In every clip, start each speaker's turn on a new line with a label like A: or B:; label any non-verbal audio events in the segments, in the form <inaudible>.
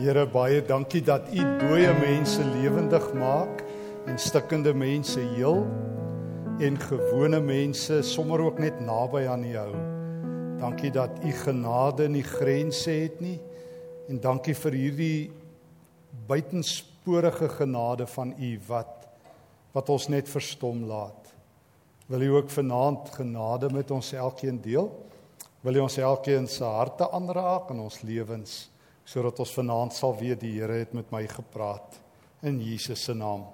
A: Here baie dankie dat U dooie mense lewendig maak en stikkende mense heel en gewone mense sommer ook net naby aan U hou. Dankie dat U genade nie grense het nie en dankie vir hierdie buitensporige genade van U wat wat ons net verstom laat. Wil U ook vanaand genade met ons elkeen deel? Wil U ons elkeen se harte aanraak in ons lewens sodat ons vanaand sal weet die Here het met my gepraat in Jesus se naam.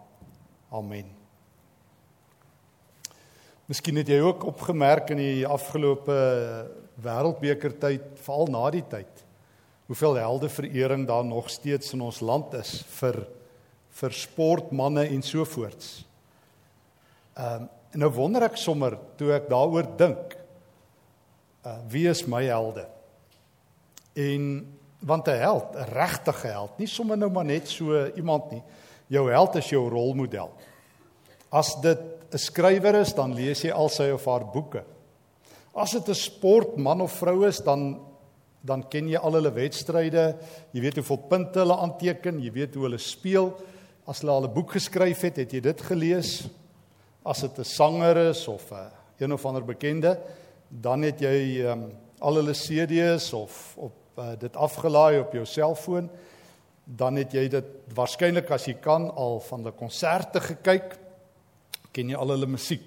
A: Amen. Miskien het jy ook opgemerk in die afgelope wêreldbeker tyd, veral na die tyd, hoeveel heldeverering daar nog steeds in ons land is vir vir sportmense en so voorts. Ehm um, nou wonder ek sommer toe ek daaroor dink. Uh wie is my helde? En want 'n held, 'n regte held, nie sommer nou maar net so iemand nie. Jou held is jou rolmodel. As dit 'n skrywer is, dan lees jy al sy of haar boeke. As dit 'n sportman of vrou is, dan dan ken jy al hulle wedstryde, jy weet hoeveel punte hulle aanteken, jy weet hoe hulle speel. As hulle al 'n boek geskryf het, het jy dit gelees as dit 'n sanger is of 'n een of ander bekende, dan het jy um, al hulle CD's of op uh, dit afgelaai op jou selfoon, dan het jy dit waarskynlik as jy kan al van die konserte gekyk, ken jy al hulle musiek.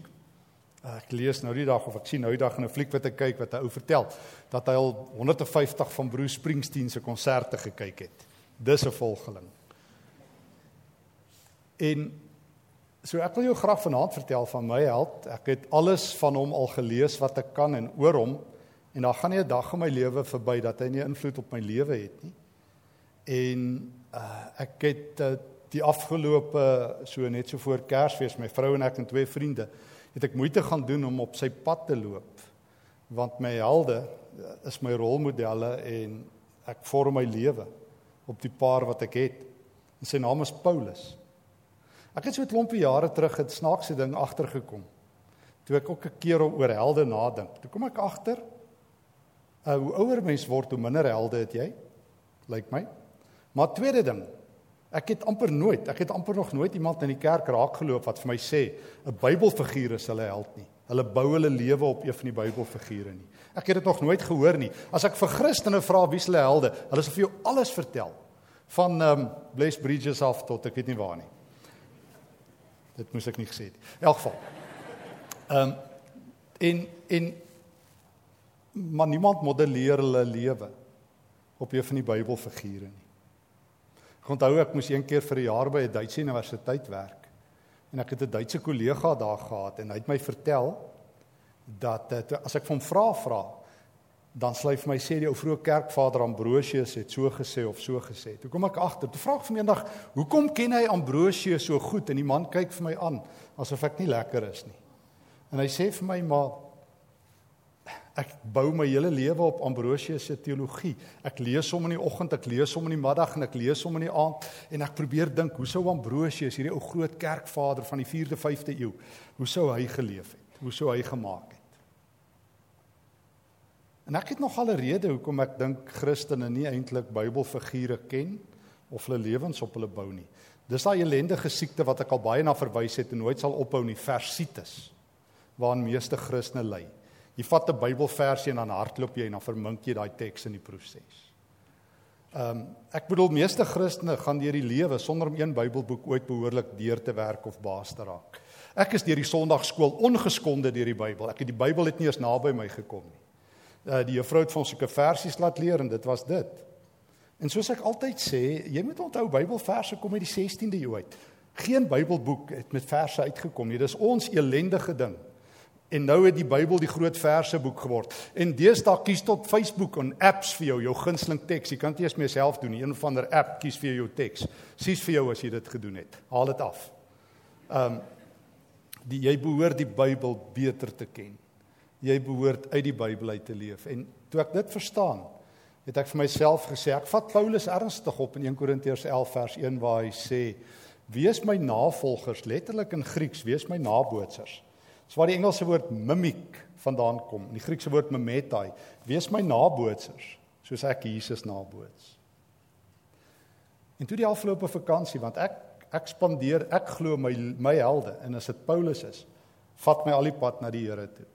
A: Uh, ek lees nou die dag of ek sien nou die dag in 'n fliek wat ek kyk wat hy ou vertel dat hy al 150 van Bruce Springsteen se konserte gekyk het. Dis 'n volgeling. En So ek wil jou graag vanaand vertel van my held. Ek het alles van hom al gelees wat ek kan en oor hom en daar gaan nie 'n dag in my lewe verby dat hy nie invloed op my lewe het nie. En uh, ek het uh, die afgelope so net so voor Kersfees my vrou en ek en twee vriende het ek moeite gaan doen om op sy pad te loop want my helde uh, is my rolmodelle en ek vorm my lewe op die paar wat ek het. En sy naam is Paulus. Ek het so 'n klompie jare terug 'n snaakse ding agtergekom. Toe ek ook 'n keer oor helde nadink. Toe kom ek agter uh, hoe ouer mens word, hoe minder helde het jy. Lyk my. Maar tweede ding, ek het amper nooit, ek het amper nog nooit iemand in die kerk raakgeloop wat vir my sê 'n Bybelfiguur is hulle held nie. Hulle bou hulle lewe op een van die Bybelfigure nie. Ek het dit nog nooit gehoor nie. As ek vir Christene vra wie hulle helde, hulle sal vir jou alles vertel van ehm um, Bless Bridges af tot ek weet nie waar nie. Dit moes ek nie gesê het. In elk geval. Ehm um, en en maar niemand modelleer hulle lewe op een van die Bybelfigure nie. Ek onthou ek moes een keer vir 'n jaar by 'n Duitse universiteit werk. En ek het 'n Duitse kollega daar gehad en hy het my vertel dat eh, as ek hom vra vra dan vir my sê die ou vroeë kerkvader Ambrosius het so gesê of so gesê. Toe kom ek agter. Toe vra ek vir eendag, "Hoekom ken hy Ambrosius so goed?" En die man kyk vir my aan asof ek nie lekker is nie. En hy sê vir my, "Maar ek bou my hele lewe op Ambrosius se teologie. Ek lees hom in die oggend, ek lees hom in die middag en ek lees hom in die aand en ek probeer dink, hoe sou Ambrosius, hierdie ou groot kerkvader van die 4de, 5de eeu, hoe sou hy geleef het? Hoe sou hy gemaak het?" En ek het nog al 'n rede hoekom ek dink Christene nie eintlik Bybelfigure ken of hulle lewens op hulle bou nie. Dis daai ellendige siekte wat ek al baie na verwys het en nooit sal ophou nie, versitis, waaraan meeste Christene ly. Jy vat 'n Bybelversie en dan hardloop jy en dan vermink jy daai teks in die proses. Ehm um, ek bedoel meeste Christene gaan deur die lewe sonder om een Bybelboek ooit behoorlik deur te werk of baas te raak. Ek is deur die Sondagskool ongeskonde deur die Bybel. Ek het die Bybel het nie eens naby my gekom nie uh, die juffrou het vir ons sulke versies laat leer en dit was dit. En soos ek altyd sê, jy moet onthou Bybelverse kom uit die 16de eeu uit. Geen Bybelboek het met verse uitgekom nie. Dis ons elendige ding. En nou het die Bybel die groot verseboek geword. En deesdae kies tot Facebook en apps vir jou jou gunsteling teks. Jy kan dit eers mee self doen. Een of ander app kies vir jou teks. Sies vir jou as jy dit gedoen het. Haal dit af. Ehm um, die jy behoort die Bybel beter te ken jy behoort uit die Bybel uit te leef. En toe ek dit verstaan, het ek vir myself gesê, ek vat Paulus ernstig op in 1 Korintiërs 11 vers 1 waar hy sê: "Wees my navolgers," letterlik in Grieks, "wees my nabootsers." Dis waar die Engelse woord mimic vandaan kom, die Griekse woord mimetai, "wees my nabootsers," soos ek Jesus naboots. En toe die afgelope vakansie want ek ek spandeer ek glo my my helde en as dit Paulus is, vat my al die pad na die Here toe.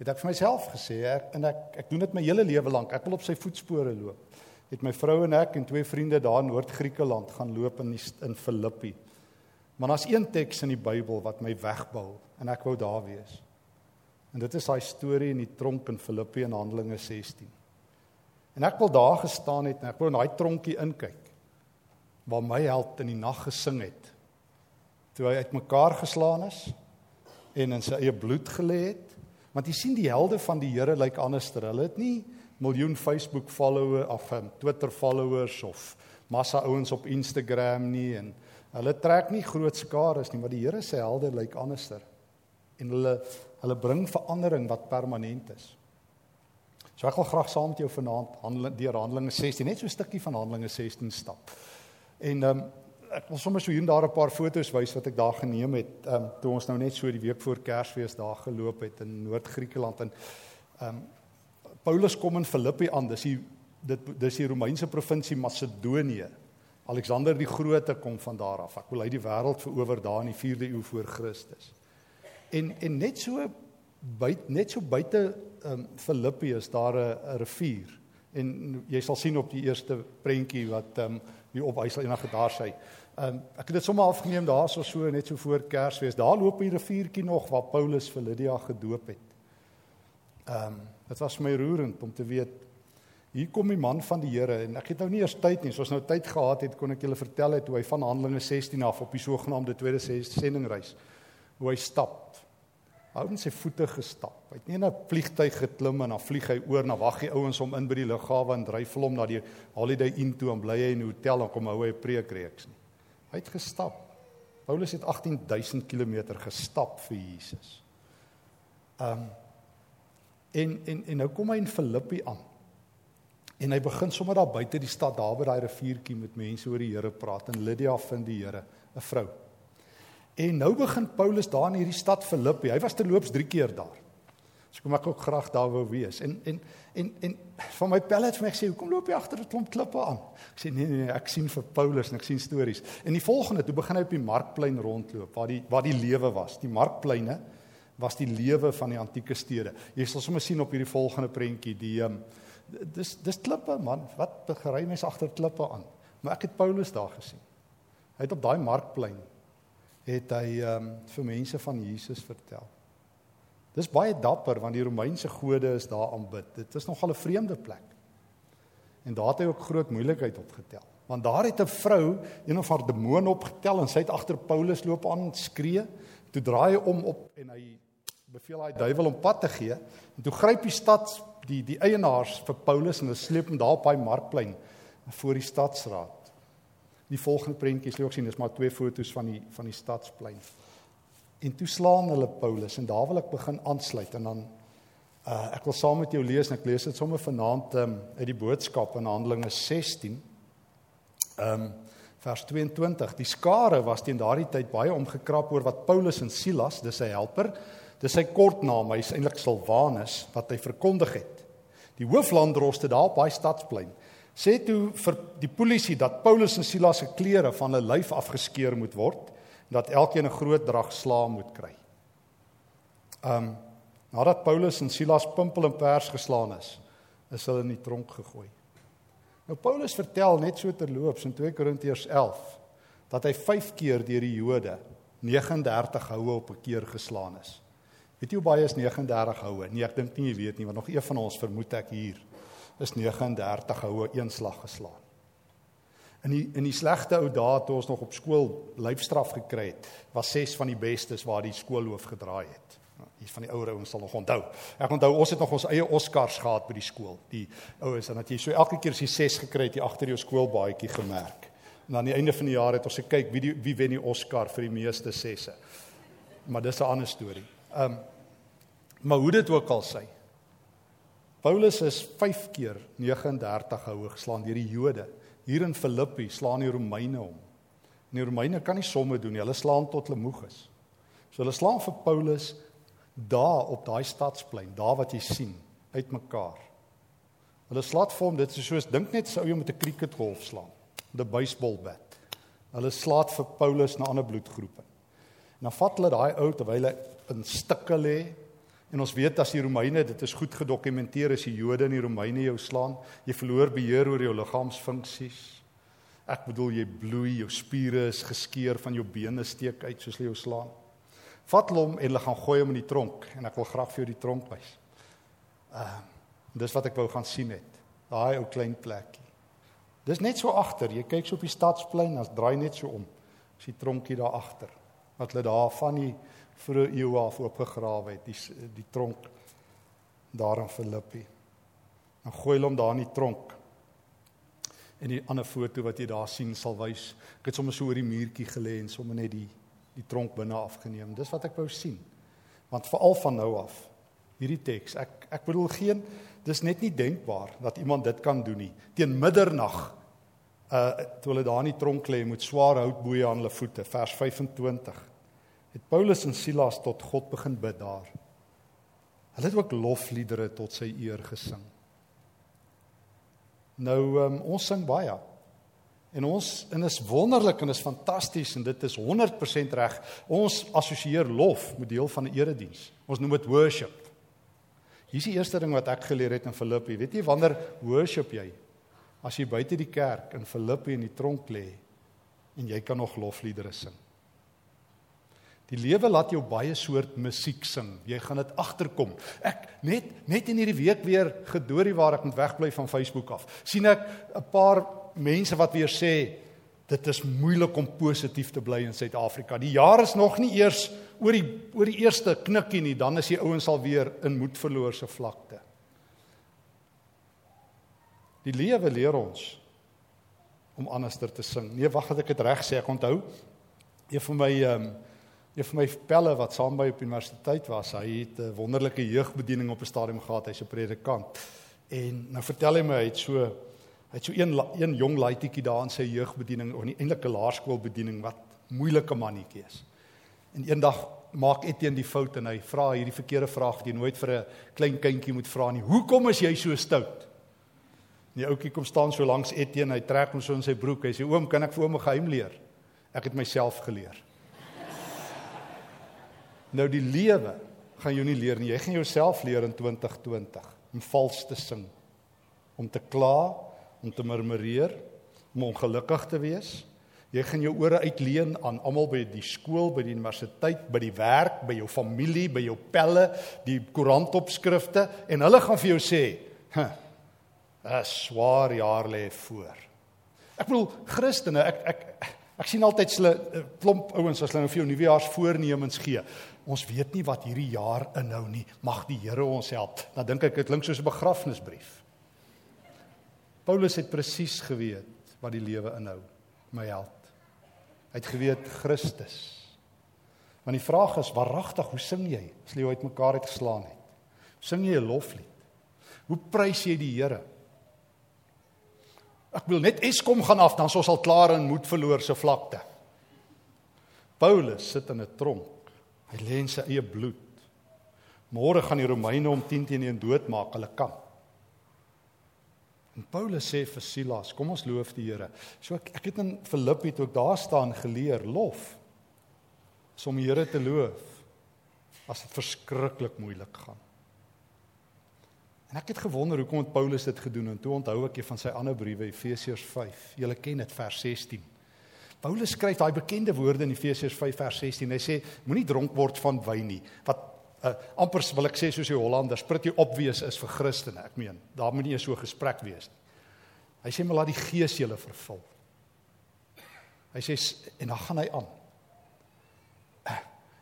A: Het ek vir myself gesê ek en ek ek doen dit my hele lewe lank. Ek wil op sy voetspore loop. Het my vrou en ek en twee vriende daar in Noord-Griekeland gaan loop in die, in Filippi. Maar daar's een teks in die Bybel wat my wegbou en ek wou daar wees. En dit is daai storie in die tronk in Filippi in Handelinge 16. En ek wil daar gestaan het en ek wou in daai tronkie inkyk waar my held in die nag gesing het. Toe hy uitmekaar geslaan is en in sy eie bloed gelê het. Want jy sien die helde van die Here lyk anderster. Hulle het nie miljoen Facebook followers of um, Twitter followers of massa ouens op Instagram nie en hulle trek nie groot skares nie, maar die Here se helde lyk anderster. En hulle hulle bring verandering wat permanent is. So ek wil graag saam met jou vanaand handel deur Handelinge 16, net so 'n stukkie van Handelinge 16 stap. En ehm um, ek wil sommer so hier en daar 'n paar foto's wys wat ek daar geneem het, ehm um, toe ons nou net so die week voor Kersfees daar geloop het in Noord-Griekeland en ehm um, Paulus kom in Filippi aan. Dis die dit dis die Romeinse provinsie Macedonië. Alexander die Grote kom van daar af. Ek wil hy die wêreld verower daar in die 4de eeu voor Christus. En en net so byt net so buite ehm um, Filippi is daar 'n rivier. En jy sal sien op die eerste prentjie wat ehm um, hier op hy sal eendag daar sy. Ehm um, ek het dit sommer afgeneem daar so so net so voor Kersfees. Daar loop 'n riviertjie nog waar Paulus vir Lydia gedoop het. Ehm um, dit was my roerend om te weet hier kom die man van die Here en ek het nou nie eers tyd nie. Soos nou tyd gehad het, kon ek julle vertel het hoe hy van Handelinge 16 af op die sogenaamde tweede sendingreis hoe hy stap Hou in sy voete gestap. Hy het nie in 'n vliegtyg geklim en dan vlieg hy oor na wag die ouens om in by die lughawe en dryf hom na die Holiday Inn toe en bly hy in 'n hotel en kom hou hy 'n preek reeks nie. Hy het gestap. Paulus het 18000 km gestap vir Jesus. Um en en en nou kom hy in Filippi aan. En hy begin sommer daar buite die stad daar by daai riviertjie met mense oor die Here praat en Lydia vind die Here, 'n vrou. En nou begin Paulus daar in hierdie stad Filippi. Hy was terloops 3 keer daar. So kom ek ook graag daar wou wees. En en en en van my pelle het vir my gesê, "Hoekom loop jy agter 'n klomp klippe aan?" Ek sê, "Nee nee nee, ek sien vir Paulus en ek sien stories." En die volgende, toe begin hy op die markplein rondloop waar die waar die lewe was. Die markpleine was die lewe van die antieke stede. Jy sal sommer sien op hierdie volgende prentjie, die um, dis dis klippe man, wat begery mense agter klippe aan. Maar ek het Paulus daar gesien. Hy het op daai markplein het hy um, vir mense van Jesus vertel. Dis baie dapper want die Romeinse gode is daar aanbid. Dit is nogal 'n vreemde plek. En daar het hy ook groot moeilikheid opgetel. Want daar het 'n vrou een of haar demoon opgetel en sy het agter Paulus loop aan skree. Toe draai hy om op en hy beveel daai duiwel om pad te gee. En toe gryp die stad die die eienaars vir Paulus en hulle sleep hom daar op daai markplein voor die stadsraad. Die volgende prentjies lê ook sien, dis maar twee fotos van die van die stadsplein. En toe slaan hulle Paulus en daar wil ek begin aansluit en dan uh, ek wil saam met jou lees en ek lees dit sommer vanaand um, uit die boodskap in Handelinge 16. Ehm um, vers 22. Die skare was teen daardie tyd baie omgekrap oor wat Paulus en Silas, dis sy helper, dis sy kortnaam, hy's eintlik Silwanus wat hy verkondig het. Die hooflandroste daar op daai stadsplein sê toe vir die polisie dat Paulus en Silas se klere van hulle lyf afgeskeur moet word en dat elkeen 'n groot drag slaag moet kry. Um nadat Paulus en Silas pimpel en pers geslaan is, is hulle in die tronk gegooi. Nou Paulus vertel net so terloops in 2 Korintiërs 11 dat hy 5 keer deur die Jode 39 houe op 'n keer geslaan is. Weet jy hoe baie is 39 houe? Nee, ek dink nie jy weet nie, want nog een van ons vermoed ek hier is 39 houe een slag geslaan. In die in die slegte ou dae toe ons nog op skool lyfstraf gekry het, was 6 van die bestes waar die skoolhoof gedraai het. Nou, hier van die ouer ouens sal nog onthou. Ek onthou ons het nog ons eie Oscars gehad by die skool. Die ouens en dat jy so elke keer as jy 6 gekry het, jy agter jou skoolbaadjie gemerk. En aan die einde van die jaar het ons gekyk wie die, wie wen die Oscar vir die meeste sesse. Maar dis 'n ander storie. Ehm um, maar hoe dit ook al sê, Paulus is 5 keer 39 houe geslaan deur die Jode. Hier in Filippi slaan die Romeine hom. En die Romeine kan nie somme doen nie. Hulle slaan tot hulle moeg is. So hulle slaan vir Paulus daar op daai stadsplein, daar wat jy sien, uitmekaar. Hulle slaat vir hom, dit is soos dink net sou jy met 'n cricketgolf slaan. 'n baseballbat. Hulle slaat vir Paulus na ander bloedgroepe. En dan vat hulle daai ou terwyl hy in stukke lê en ons weet as die Romeine dit is goed gedokumenteer as die Jode en die Romeine jou slaan, jy verloor beheer oor jou liggaamsfunksies. Ek bedoel jy bloei, jou spiere is geskeur van jou bene steek uit soos hulle jou slaan. Vat hom en hulle gaan gooi hom in die tronk en ek wil graag vir jou die tronk wys. Uh dis wat ek wou gaan sien het. Daai ou klein plekkie. Dis net so agter. Jy kyk so op die stadsplein, as draai net so om. Is die tronkie daar agter. Wat hulle daar van die vroeë eeue af oopgegrawe het, die die tronk daar in Filippi. Dan gooi hulle hom daar in die tronk. En die ander foto wat jy daar sien sal wys, ek het sommer so oor die muurtjie gelê en sommer net die die tronk binne afgeneem. Dis wat ek wou sien. Want veral van nou af hierdie teks, ek ek bedoel geen dis net nie denkbaar dat iemand dit kan doen nie. Teen middernag uh toe hulle daar in die tronk lê met swaar houtboeie aan hulle voete, vers 25. Het Paulus en Silas tot God begin bid daar. Hulle het ook lofliedere tot sy eer gesing. Nou um, ons sing baie En ons en is wonderlik en is fantasties en dit is 100% reg. Ons assosieer lof met deel van 'n erediens. Ons noem dit worship. Hier is die eerste ding wat ek geleer het in Filippi. Weet jy wanneer worship jy? As jy buite die kerk in Filippi in die tronk lê en jy kan nog lofliedere sing. Die lewe laat jou baie soort musiek sing. Jy gaan dit agterkom. Ek net net in hierdie week weer gedoorie waar ek moet wegbly van Facebook af. sien ek 'n paar mense wat weer sê dit is moeilik om positief te bly in Suid-Afrika. Die jaar is nog nie eers oor die oor die eerste knikkie nie, dan is die ouens al weer in moedverloorse vlakte. Die lewe leer ons om anderster te sing. Nee, wag, het ek dit reg sê? Ek onthou een van my ehm um, een van my pelle wat saam by op universiteit was, hy het 'n wonderlike jeugbediening op 'n stadium gehad, hy's 'n predikant. En nou vertel hy my hy het so Hy het so een een jong laaitjie daar in sy jeugbediening of eintlik 'n laerskoolbediening wat moeilike mannetjie is. En eendag maak Etienne die fout en hy vra hierdie verkeerde vraag wat jy nooit vir 'n klein kindjie moet vra nie. Hoekom is jy so stout? Die ouetjie kom staan so langs Etienne, hy trek hom so in sy broek. Hy sê: "Oom, kan ek vir oom 'n geheim leer?" Ek het myself geleer. Nou die lewe gaan jou nie leer nie. Jy gaan jouself leer in 2020 om vals te sing, om te kla om te murmureer, om ongelukkig te wees. Jy gaan jou ore uitleen aan almal by die skool, by die universiteit, by die werk, by jou familie, by jou pelle, die koerantopskrifte en hulle gaan vir jou sê, "Huh, 'n swaar jaar lê voor." Ek bedoel Christene, ek ek ek sien altyd hulle eh, klomp ouens as hulle nou vir jou nuwejaarsvoornemens gee. Ons weet nie wat hierdie jaar inhou nie. Mag die Here ons help. Dan dink ek dit klink soos 'n begrafnisbrief. Paulus het presies geweet wat die lewe inhou, my held. Hy het geweet Christus. Want die vraag is, waaragtig, hoe sing jy as jy uitmekaar het geslaan het? Sing jy 'n loflied? Hoe prys jy die Here? Ek wil net Eskom gaan af dan ons al klaar in moed verloor se vlakte. Paulus sit in 'n tronk. Hy lê in sy eie bloed. Môre gaan die Romeine hom 10 teen 1 doodmaak, hulle kan. En Paulus sê vir Silas, kom ons loof die Here. So ek ek het in Filippi toe ek daar staan geleer lof. Om die Here te loof as dit verskriklik moeilik gaan. En ek het gewonder hoekom het Paulus dit gedoen en toe onthou ek van sy ander briewe Efesiërs 5. Julle ken dit vers 16. Paulus skryf daai bekende woorde in Efesiërs 5 vers 16. Hy sê moenie dronk word van wyn nie wat uh, amper wil ek sê soos die Hollanders, pretty obvious is vir Christene. Ek meen, daar moet nie so 'n gesprek wees nie. Hy sê maar laat die Gees julle vervul. Hy sê en dan gaan hy aan.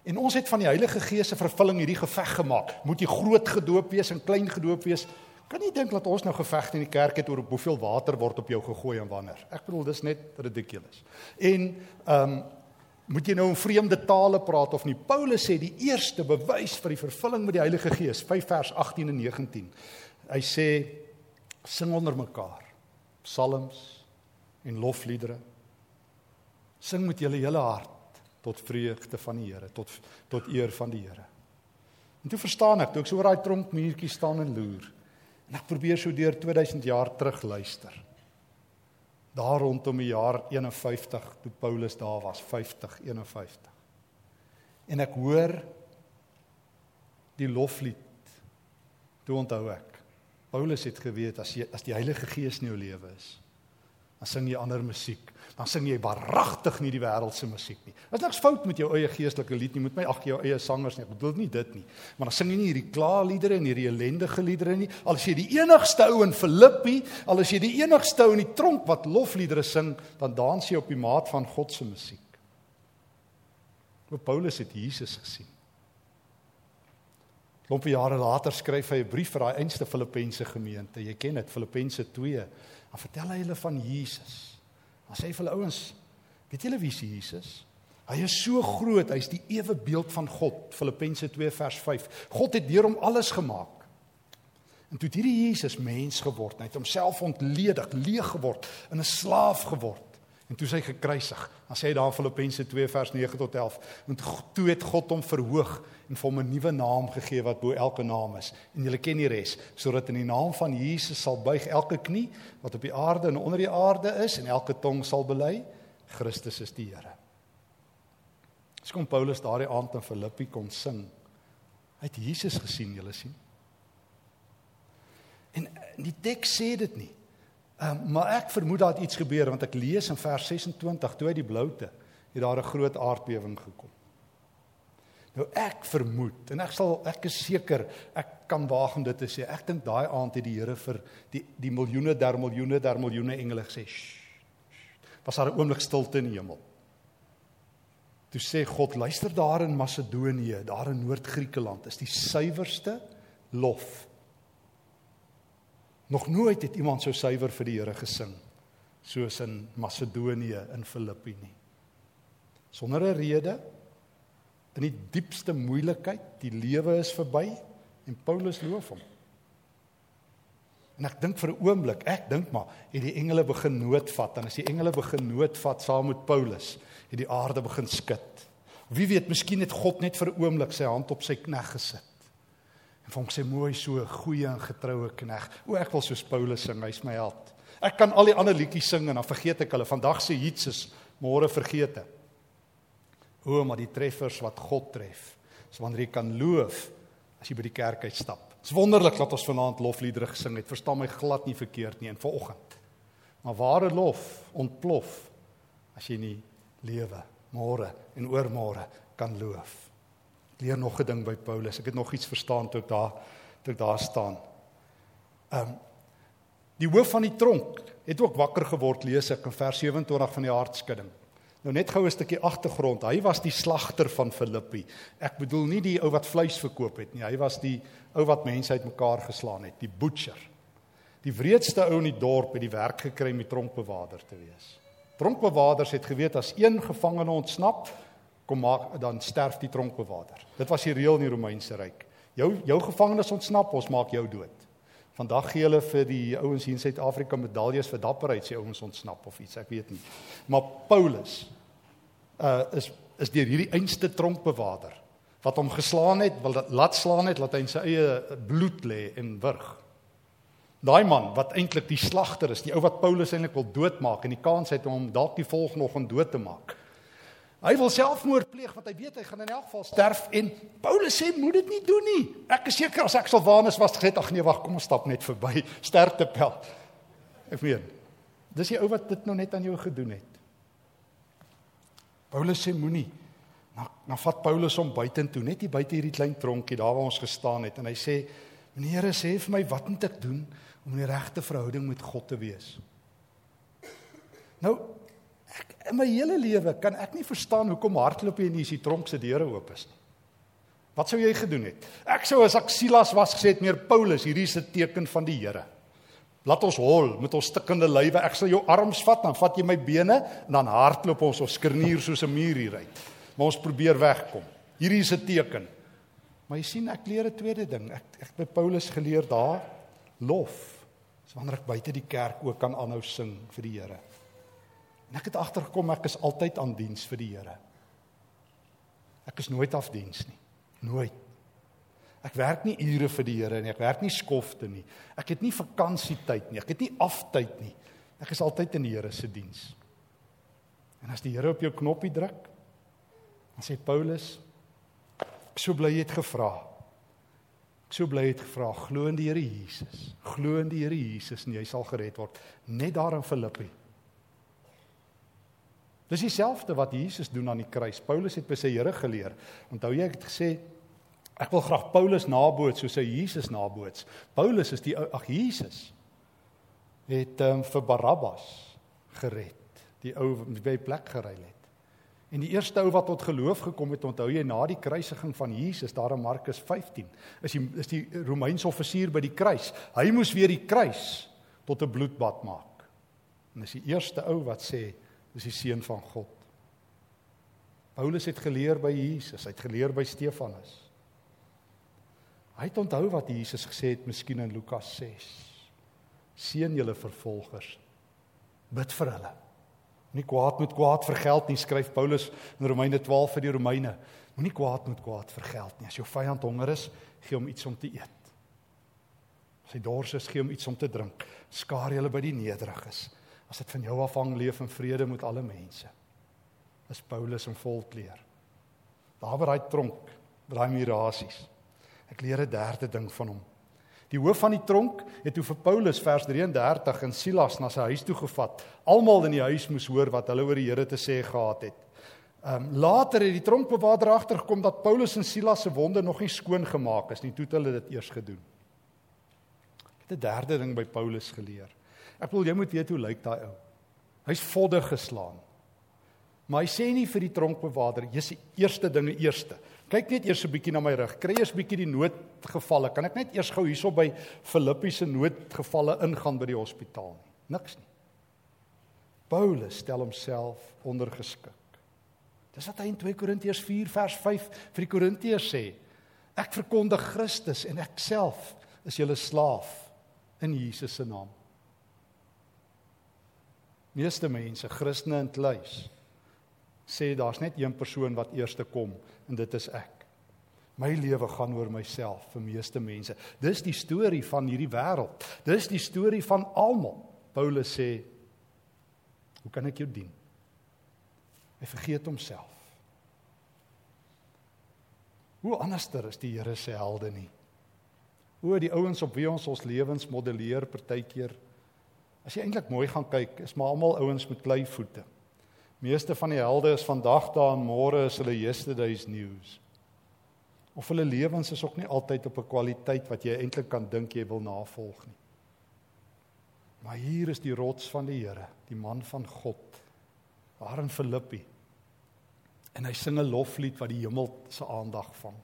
A: En ons het van die Heilige Gees se vervulling hierdie geveg gemaak. Moet jy groot gedoop wees en klein gedoop wees? Kan nie dink dat ons nou geveg in die kerk het oor hoeveel water word op jou gegooi en wanneer. Ek bedoel dis net ridiculous. En ehm um, moet jy nou in vreemde tale praat of nie. Paulus sê die eerste bewys vir die vervulling met die Heilige Gees, 5 vers 18 en 19. Hy sê sing onder mekaar psalms en lofliedere. Sing met julle hele hart tot vreugde van die Here, tot tot eer van die Here. En toe verstaan ek, toe ek so oor daai tronkmuurtjie staan en loer. En ek probeer so deur 2000 jaar terug luister. Daar rondom die jaar 51 toe Paulus daar was, 50 51. En ek hoor die loflied. Toe onthou ek. Paulus het geweet as jy as die Heilige Gees in jou lewe is, dan sing jy ander musiek. Dan sing jy baragtig nie die wêreldse musiek nie. Daar's niks fout met jou eie geestelike lied nie. Moet my ag jou eie sangers nie. Ek bedoel nie dit nie. Maar dan sing jy nie hierdie klaarliedere en hierdie ellendige liedere nie. Al is jy die enigste ou in Filippi, al is jy die enigste ou in die tronk wat lofliedere sing, dan dans jy op die maat van God se musiek. Maar Paulus het Jesus gesien. Klompie jare later skryf hy 'n brief vir daai einste Filippense gemeente. Jy ken dit, Filippense 2. Dan vertel hy hulle van Jesus. Dan sê hy vir hulle ouens, weet julle wie is Jesus? Hy is so groot, hy's die ewe beeld van God. Filippense 2 vers 5. God het deur hom alles gemaak. En toe het hierdie Jesus mens geword, hy het homself ontledig, leeg geword, in 'n slaaf geword. En toe sy gekruisig. Dan sê hy daar Filippense 2 vers 9 tot 11, en toe het God hom verhoog en vir hom 'n nuwe naam gegee wat bo elke naam is. En julle ken die res, sodat in die naam van Jesus sal buig elke knie wat op die aarde en onder die aarde is en elke tong sal bely Christus is die Here. Dis kom Paulus daardie aand in Filippi kon sing. Hy het Jesus gesien, julle sien. En die teks sê dit nie. Um, maar ek vermoed het iets gebeur want ek lees in vers 26 toe uit die bloute het daar 'n groot aardbewing gekom. Nou ek vermoed en ek sal ek is seker ek kan waag om dit te sê. Ek dink daai aand het die Here vir die die miljoene der miljoene der miljoene engele gesê. Was daar 'n oomblik stilte in die hemel? Toe sê God, luister daar in Macedonië, daar in Noord-Griekeland, is die suiwerste lof Nog nooit het iemand so suiwer vir die Here gesing soos in Macedonië in Filippi nie. Sonder 'n rede in die diepste moeilikheid, die lewe is verby en Paulus loof hom. En ek dink vir 'n oomblik, ek dink maar, het die engele begin noodvat en as die engele begin noodvat saam met Paulus, het die aarde begin skud. Wie weet, miskien het God net vir 'n oomblik sy hand op sy knegg gesit. En vir hom sê mooi so goeie en getroue knegg. O ek wil soos Paulus sing, hy's my held. Ek kan al die ander liedjies sing en dan vergeet ek hulle. Vandag hits is môre vergete. O maar die treffers wat God tref. So wanneer jy kan loof as jy by die kerk uitstap. Dit's wonderlik dat ons vanaand lofliedere gesing het. Verstaan my glad nie verkeerd nie en vanoggend. Maar ware lof ontplof as jy nie lewe môre en oormôre kan loof leer nog 'n ding by Paulus. Ek het nog iets verstaan toe ek daar toe ek daar staan. Ehm um, die hoof van die tronk het ook wakker geword lees ek in vers 27 van die hartskudding. Nou net gou 'n stukkie agtergrond. Hy was die slagter van Filippi. Ek bedoel nie die ou wat vleis verkoop het nie. Hy was die ou wat mense uitmekaar geslaan het, die butcher. Die wreedste ou in die dorp het die werk gekry om die tronkbewaarder te wees. Tronkbewaarders het geweet as een gevangene ontsnap, kom maak dan sterf die tronkbewaarder. Dit was die reël in die Romeinse ryk. Jou jou gevangenes ontsnap, ons maak jou dood. Vandag gee hulle vir die ouens hier in Suid-Afrika medaljes vir dapperheid sê ouens ontsnap of iets, ek weet nie. Maar Paulus uh is is deur hierdie einste tronkbewaarder wat hom geslaan het, wil laat slaan het, laat hy in sy eie bloed lê en wurg. Daai man wat eintlik die slagter is, die ou wat Paulus eintlik wil doodmaak en die kans het om dalk die volgende in dood te maak. Hy wil selfmoord pleeg want hy weet hy gaan in elk geval sterf en Paulus sê moet dit nie doen nie. Ek is seker as ek Silwanus was gesê ag nee wag kom ons stap net verby <laughs> stertepel. Ek meen dis die ou wat dit nou net aan jou gedoen het. Paulus sê moenie nou nou vat Paulus hom buitentoe net hier buite hierdie klein tronkie daar waar ons gestaan het en hy sê meneer sê vir my wat moet ek doen om 'n regte verhouding met God te wees. Nou Ek in my hele lewe kan ek nie verstaan hoekom hardloop jy nie as die tronk se deure oop is nie. Wat sou jy gedoen het? Ek sou as ek Silas was gesê het meer Paulus, hierdie is 'n teken van die Here. Laat ons hol met ons stikkende lywe. Ek sal jou arms vat, dan vat jy my bene en dan hardloop ons of skernier soos 'n muur hier uit. Maar ons probeer wegkom. Hierdie is 'n teken. Maar jy sien ek leer 'n tweede ding. Ek ek by Paulus geleer daar lof. So wanneer ek buite die kerk ook kan aanhou sing vir die Here. En ek het agtergekom ek is altyd aan diens vir die Here. Ek is nooit af diens nie. Nooit. Ek werk nie ure vir die Here nie. Ek werk nie skofte nie. Ek het nie vakansietyd nie. Ek het nie aftyd nie. Ek is altyd in die Here se diens. En as die Here op jou knoppie druk, dan sê Paulus, ek so bly jy het gevra. Ek so bly jy het gevra, glo in die Here Jesus. Glo in die Here Jesus en jy sal gered word. Net daar in Filippi. Dis dieselfde wat Jesus doen aan die kruis. Paulus het by sy Here geleer. Onthou jy ek het gesê ek wil graag Paulus naboots soos hy Jesus naboots. Paulus is die ag Jesus het um, vir Barabbas gered. Die ou by plek gery het. En die eerste ou wat tot geloof gekom het, onthou jy na die kruisiging van Jesus daar in Markus 15, is die is die Romeinse offisier by die kruis. Hy moes weer die kruis tot 'n bloedbad maak. En dis die eerste ou wat sê dis die seun van God. Paulus het geleer by Jesus, hy het geleer by Stefanus. Hy het onthou wat Jesus gesê het miskien in Lukas 6. Seën julle vervolgers. Bid vir hulle. Moenie kwaad met kwaad vergeld nie, skryf Paulus in Romeine 12 vir die Romeine. Moenie kwaad met kwaad vergeld nie. As jou vyand honger is, gee hom iets om te eet. As hy dors is, gee hom iets om te drink. Skaar julle by die nederiges. As dit van jou afhang, leef in vrede met alle mense. Dis Paulus in volkleer. Daar by daai tronk, daai mirasies. Ek leer 'n derde ding van hom. Die hoof van die tronk het toe vir Paulus vers 33 en Silas na sy huis toe gevat. Almal in die huis moes hoor wat hulle oor die Here te sê gehad het. Ehm um, later het die tronkbewaarder agtergekom dat Paulus en Silas se wonde nog nie skoon gemaak is nie. Toe het hulle dit eers gedoen. Ek het 'n derde ding by Paulus geleer. Ek wil jy moet weet hoe lyk daai ou. Hy's voddig geslaan. Maar hy sê nie vir die tronkbewaarder, "Jy's die eerste dinge eerste." Kyk net eers 'n bietjie na my rug. Kry eers bietjie die noodgevalle. Kan ek net eers gou hierso by Filippiese noodgevalle ingaan by die hospitaal nie? Niks nie. Paulus stel homself ondergeskik. Dis wat hy in 2 Korintiërs 4 vers 5 vir die Korintiërs sê. Ek verkondig Christus en ek self is julle slaaf in Jesus se naam. Meeste mense, Christene in kluis, sê daar's net een persoon wat eerste kom en dit is ek. My lewe gaan oor myself vir meeste mense. Dis die storie van hierdie wêreld. Dis die storie van almal. Paulus sê Hoe kan ek jou dien? Hy vergeet homself. Hoe anderster is die Here se helde nie? O, die ouens op wie ons ons lewens modelleer partykeer. As jy eintlik mooi gaan kyk, is maar almal ouens met klei voete. Meeste van die helde is vandag daar en môre is hulle yesterday's news. Of hulle lewens is ook nie altyd op 'n kwaliteit wat jy eintlik kan dink jy wil navolg nie. Maar hier is die rots van die Here, die man van God, daar in Filippi. En hy sing 'n loflied wat die hemel se aandag vang.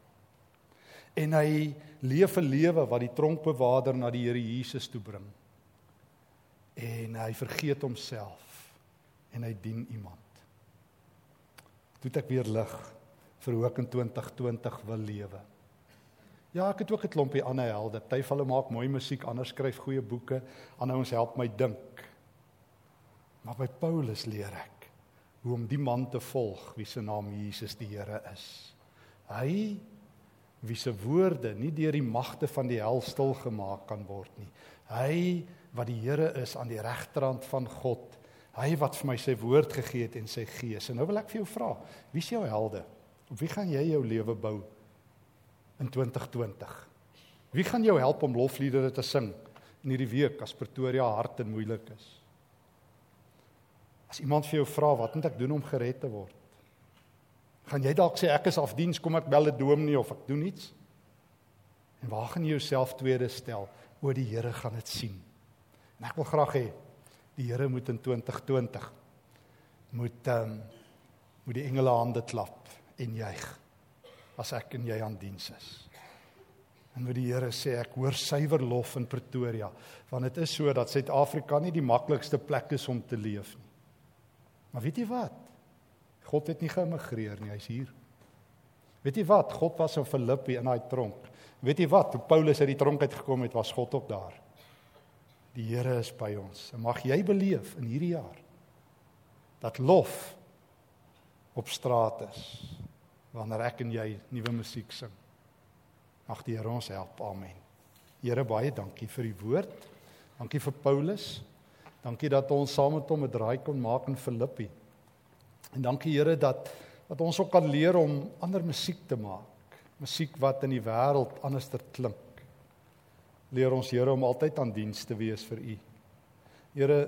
A: En hy leef 'n lewe wat die tronkbewaarder na die Here Jesus toe bring. En hy vergeet homself en hy dien iemand toe ek weer lig vir hoe ek in 2020 wil lewe. Ja, ek het ook 'n klompie ander helde. Party van hulle maak mooi musiek, ander skryf goeie boeke, ander ons help my dink. Maar by Paulus leer ek hoe om die man te volg wie se naam Jesus die Here is. Hy wie se woorde nie deur die magte van die hel stil gemaak kan word nie. Hy wat die Here is aan die regterrand van God Hy wat vir my sy woord gegee het en sy gees. En nou wil ek vir jou vra, wie is jou helde? Op wie gaan jy jou lewe bou in 2020? Wie gaan jou help om lofliedere te sing in hierdie week as Pretoria hard en moeilik is? As iemand vir jou vra wat moet ek doen om gered te word? Gaan jy dalk sê ek is afdiens, kom ek bel 'n dominee of ek doen iets? En waar gaan jy jouself tweede stel? O die Here gaan dit sien. En ek wil graag hê die Here moet in 2020 moet ehm um, moet die engele hande klap en juig as ek en jy aan diens is. En moet die Here sê ek hoor suiwer lof in Pretoria want dit is so dat Suid-Afrika nie die maklikste plek is om te leef nie. Maar weet jy wat? God het nie geëmigreer nie, hy's hier. Weet jy wat? God was in Filippi in daai tronk. Weet jy wat? Toe Paulus uit die tronk uit gekom het, was God ook daar. Die Here is by ons. En mag jy beleef in hierdie jaar dat lof op straat is wanneer ek en jy nuwe musiek sing. Mag die Here ons help. Amen. Here baie dankie vir u woord. Dankie vir Paulus. Dankie dat ons saam met hom 'n draai kon maak in Filippi. En dankie Here dat dat ons ook kan leer om ander musiek te maak. Musiek wat in die wêreld anderster klink. Leer ons Here om altyd aan diens te wees vir U. Here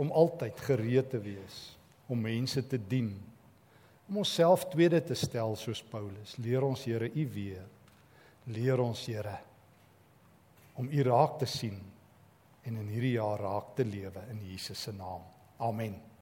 A: om altyd gereed te wees om mense te dien. Om onsself tweede te stel soos Paulus. Leer ons Here U weer. Leer ons Here om U raak te sien en in hierdie jaar raak te lewe in Jesus se naam. Amen.